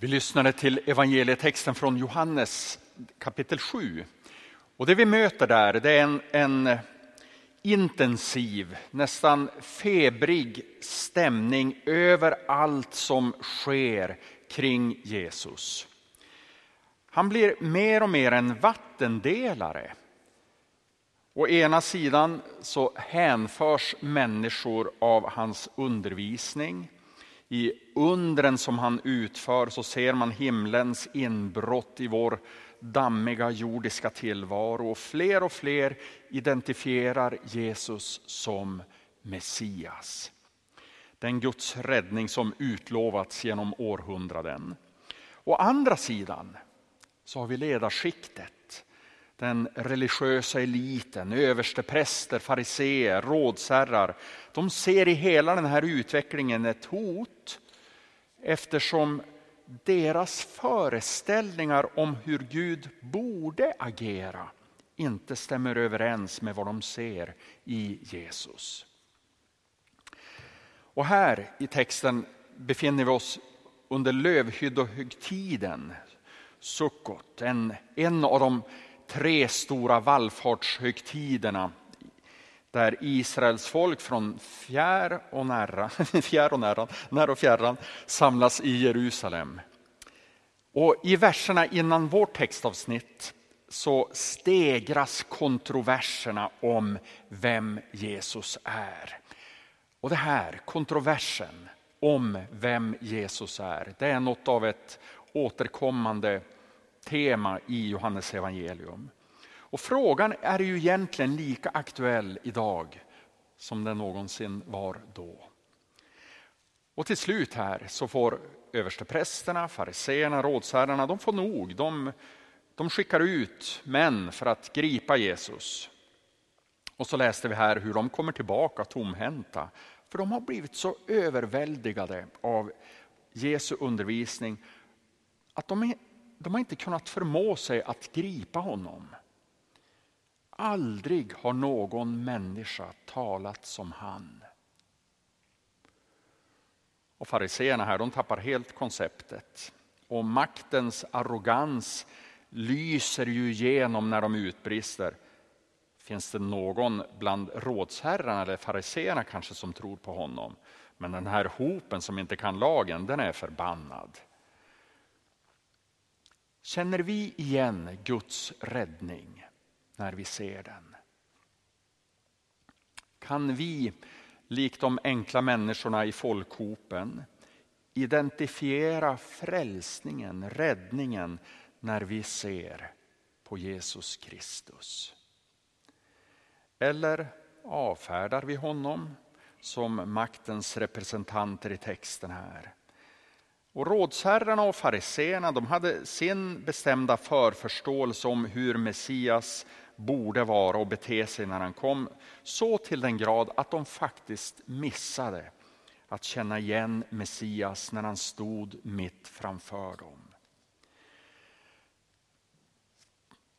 Vi lyssnade till evangelietexten från Johannes kapitel 7. Och det vi möter där det är en, en intensiv, nästan febrig stämning över allt som sker kring Jesus. Han blir mer och mer en vattendelare. Å ena sidan så hänförs människor av hans undervisning. I undren som han utför så ser man himlens inbrott i vår dammiga jordiska tillvaro och fler och fler identifierar Jesus som Messias. Den Guds räddning som utlovats genom århundraden. Å andra sidan så har vi ledarskiktet, den religiösa eliten, överstepräster, fariseer, rådsherrar. De ser i hela den här utvecklingen ett hot eftersom deras föreställningar om hur Gud borde agera inte stämmer överens med vad de ser i Jesus. Och här i texten befinner vi oss under lövhyddohögtiden, Sukkot, en, en av de tre stora vallfartshögtiderna där Israels folk från fjär och nära, fjär och nära, nära och fjärran samlas i Jerusalem. Och I verserna innan vårt textavsnitt så stegras kontroverserna om vem Jesus är. Och det här, kontroversen om vem Jesus är, det är något av ett återkommande tema i Johannes evangelium. Och frågan är ju egentligen lika aktuell idag som den någonsin var då. Och till slut här så får översteprästerna, fariseerna, rådsherrarna, de får nog. De, de skickar ut män för att gripa Jesus. Och så läste vi här hur de kommer tillbaka tomhänta. För de har blivit så överväldigade av Jesu undervisning att de, de har inte kunnat förmå sig att gripa honom. Aldrig har någon människa talat som han. Och fariseerna här, de tappar helt konceptet. Och maktens arrogans lyser ju igenom när de utbrister. Finns det någon bland rådsherrarna eller fariseerna kanske som tror på honom? Men den här hopen som inte kan lagen, den är förbannad. Känner vi igen Guds räddning när vi ser den? Kan vi likt de enkla människorna i folkhopen identifiera frälsningen, räddningen när vi ser på Jesus Kristus? Eller avfärdar vi honom som maktens representanter i texten här? Och rådsherrarna och fariseerna de hade sin bestämda förförståelse om hur Messias borde vara och bete sig när han kom. Så till den grad att de faktiskt missade att känna igen Messias när han stod mitt framför dem.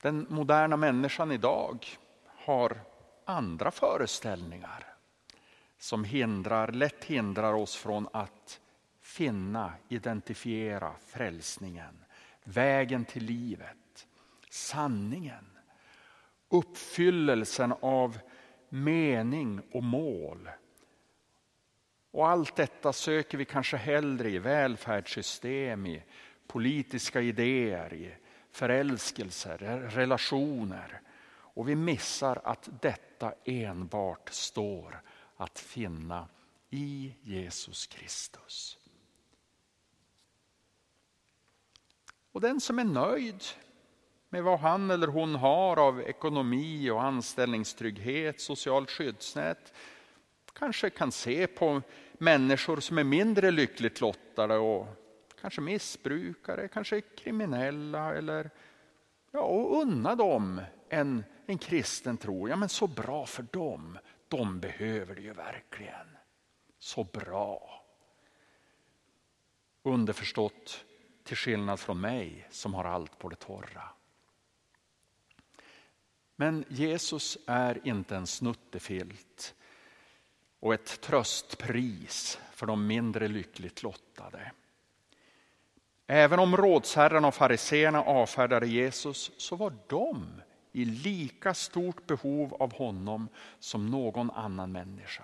Den moderna människan idag har andra föreställningar som hindrar, lätt hindrar oss från att finna, identifiera frälsningen, vägen till livet, sanningen uppfyllelsen av mening och mål. Och allt detta söker vi kanske hellre i välfärdssystem, i politiska idéer, i förälskelser, relationer. Och vi missar att detta enbart står att finna i Jesus Kristus. Och den som är nöjd med vad han eller hon har av ekonomi och anställningstrygghet, socialt skyddsnät. Kanske kan se på människor som är mindre lyckligt lottade och kanske missbrukare, kanske kriminella eller ja, och unna dem en, en kristen tro. Ja men så bra för dem, de behöver det ju verkligen. Så bra. Underförstått, till skillnad från mig som har allt på det torra. Men Jesus är inte en snuttefilt och ett tröstpris för de mindre lyckligt lottade. Även om rådsherrarna och fariseerna avfärdade Jesus så var de i lika stort behov av honom som någon annan människa.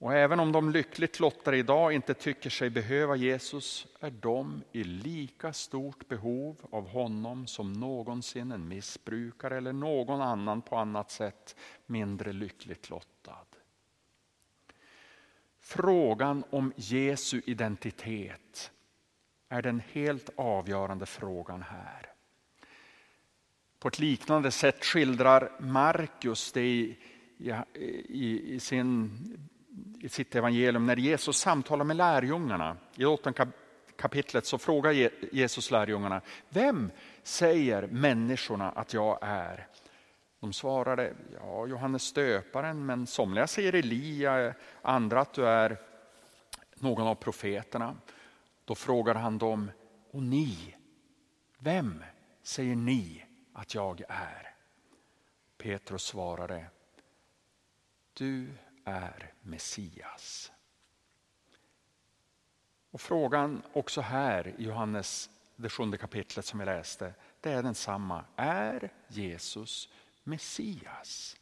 Och även om de lyckligt lottade idag inte tycker sig behöva Jesus är de i lika stort behov av honom som någonsin en missbrukare eller någon annan på annat sätt mindre lyckligt lottad. Frågan om Jesu identitet är den helt avgörande frågan här. På ett liknande sätt skildrar Markus det i, i, i, sin, i sitt evangelium när Jesus samtalar med lärjungarna. I åttonde kapitlet så frågar Jesus lärjungarna, vem säger människorna att jag är? De svarade, ja Johannes döparen, men somliga säger Elia, andra att du är någon av profeterna. Då frågar han dem, och ni, vem säger ni att jag är? Petrus svarade, du är Messias. Och frågan också här i Johannes, det sjunde kapitlet som vi läste, det är densamma. Är Jesus Messias?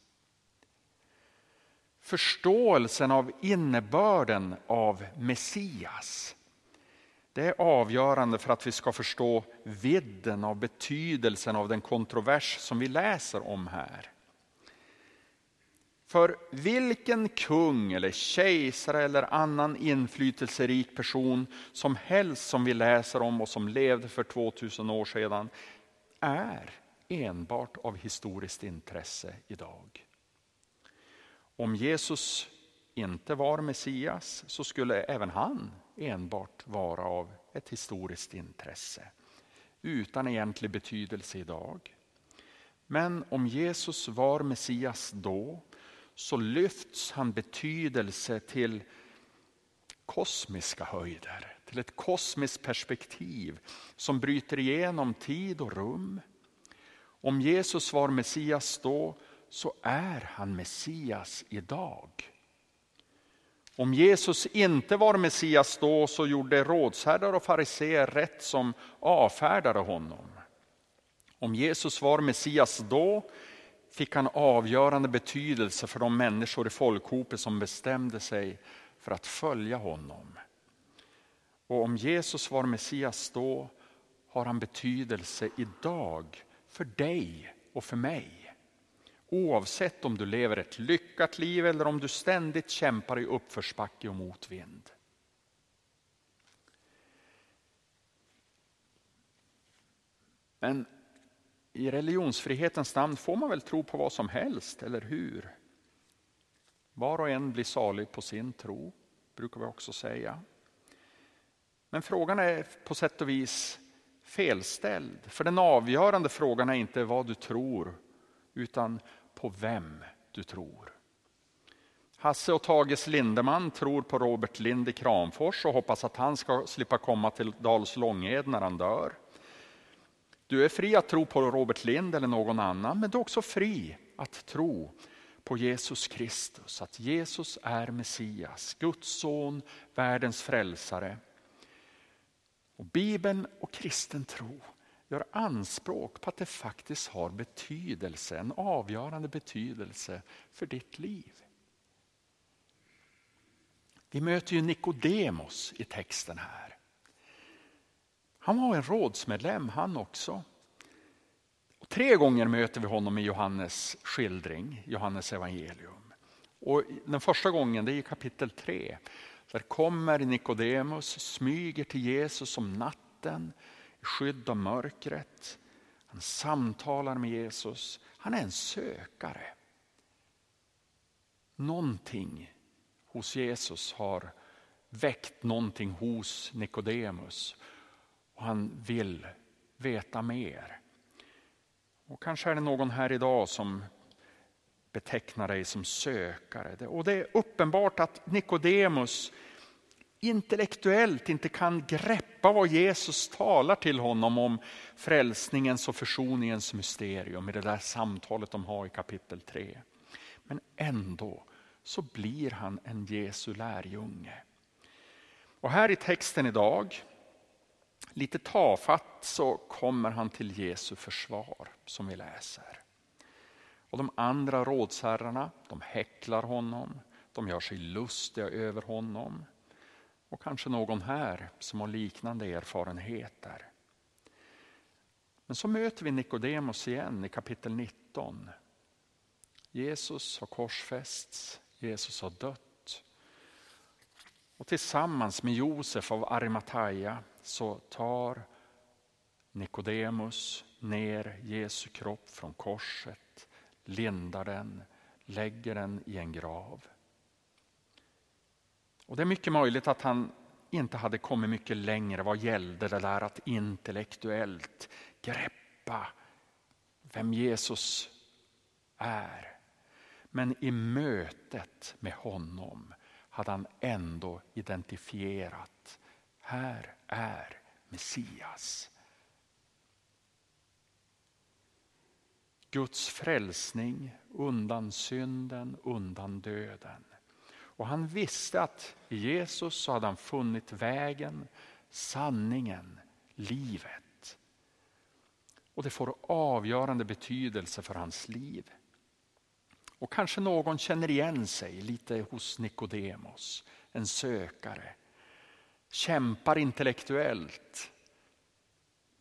Förståelsen av innebörden av Messias det är avgörande för att vi ska förstå vidden av betydelsen av den kontrovers som vi läser om här. För vilken kung eller kejsare eller annan inflytelserik person som helst som vi läser om och som levde för 2000 år sedan är enbart av historiskt intresse idag. Om Jesus inte var Messias så skulle även han enbart vara av ett historiskt intresse utan egentlig betydelse idag. Men om Jesus var Messias då så lyfts han betydelse till kosmiska höjder, till ett kosmiskt perspektiv som bryter igenom tid och rum. Om Jesus var Messias då så är han Messias idag. Om Jesus inte var Messias då så gjorde rådsherrar och fariseer rätt som avfärdade honom. Om Jesus var Messias då fick han avgörande betydelse för de människor i folkhopet som bestämde sig för att följa honom. Och om Jesus var Messias då har han betydelse idag för dig och för mig. Oavsett om du lever ett lyckat liv eller om du ständigt kämpar i uppförsbacke och motvind. Men i religionsfrihetens namn får man väl tro på vad som helst, eller hur? Var och en blir salig på sin tro, brukar vi också säga. Men frågan är på sätt och vis felställd. För den avgörande frågan är inte vad du tror, utan på vem du tror. Hasse och Tages Lindeman tror på Robert Lind i Kramfors och hoppas att han ska slippa komma till Dals Långed när han dör. Du är fri att tro på Robert Lind eller någon annan, men du är också fri att tro på Jesus Kristus, att Jesus är Messias, Guds son, världens frälsare. Och Bibeln och kristen tro gör anspråk på att det faktiskt har betydelse, en avgörande betydelse för ditt liv. Vi möter ju Nikodemos i texten här. Han var en rådsmedlem han också. Och tre gånger möter vi honom i Johannes skildring, Johannes evangelium. Och den första gången det är i kapitel 3. Där kommer Nikodemus, smyger till Jesus om natten i skydd av mörkret. Han samtalar med Jesus. Han är en sökare. Någonting hos Jesus har väckt någonting hos Nikodemus och han vill veta mer. Och kanske är det någon här idag som betecknar dig som sökare. Och det är uppenbart att Nikodemus intellektuellt inte kan greppa vad Jesus talar till honom om frälsningens och försoningens mysterium i det där samtalet de har i kapitel 3. Men ändå så blir han en Jesu lärjunge. Och här i texten idag Lite tafatt så kommer han till Jesu försvar som vi läser. Och de andra rådsherrarna, de häcklar honom, de gör sig lustiga över honom. Och kanske någon här som har liknande erfarenheter. Men så möter vi Nikodemus igen i kapitel 19. Jesus har korsfästs, Jesus har dött. Och tillsammans med Josef av Arimataya så tar Nikodemus ner Jesu kropp från korset, lindar den, lägger den i en grav. Och Det är mycket möjligt att han inte hade kommit mycket längre vad gällde det där att intellektuellt greppa vem Jesus är. Men i mötet med honom hade han ändå identifierat, här är Messias. Guds frälsning undan synden, undan döden. Och han visste att i Jesus så hade han funnit vägen, sanningen, livet. Och det får avgörande betydelse för hans liv. Och kanske någon känner igen sig lite hos Nikodemos, en sökare. Kämpar intellektuellt,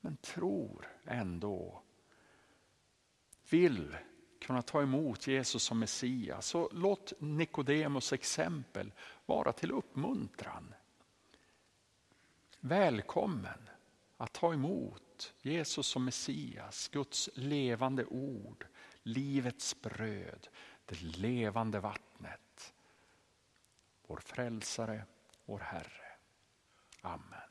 men tror ändå. Vill kunna ta emot Jesus som Messias. Så låt Nikodemos exempel vara till uppmuntran. Välkommen att ta emot Jesus som Messias, Guds levande ord, livets bröd, det levande vattnet. Vår frälsare, vår Herre. Amen.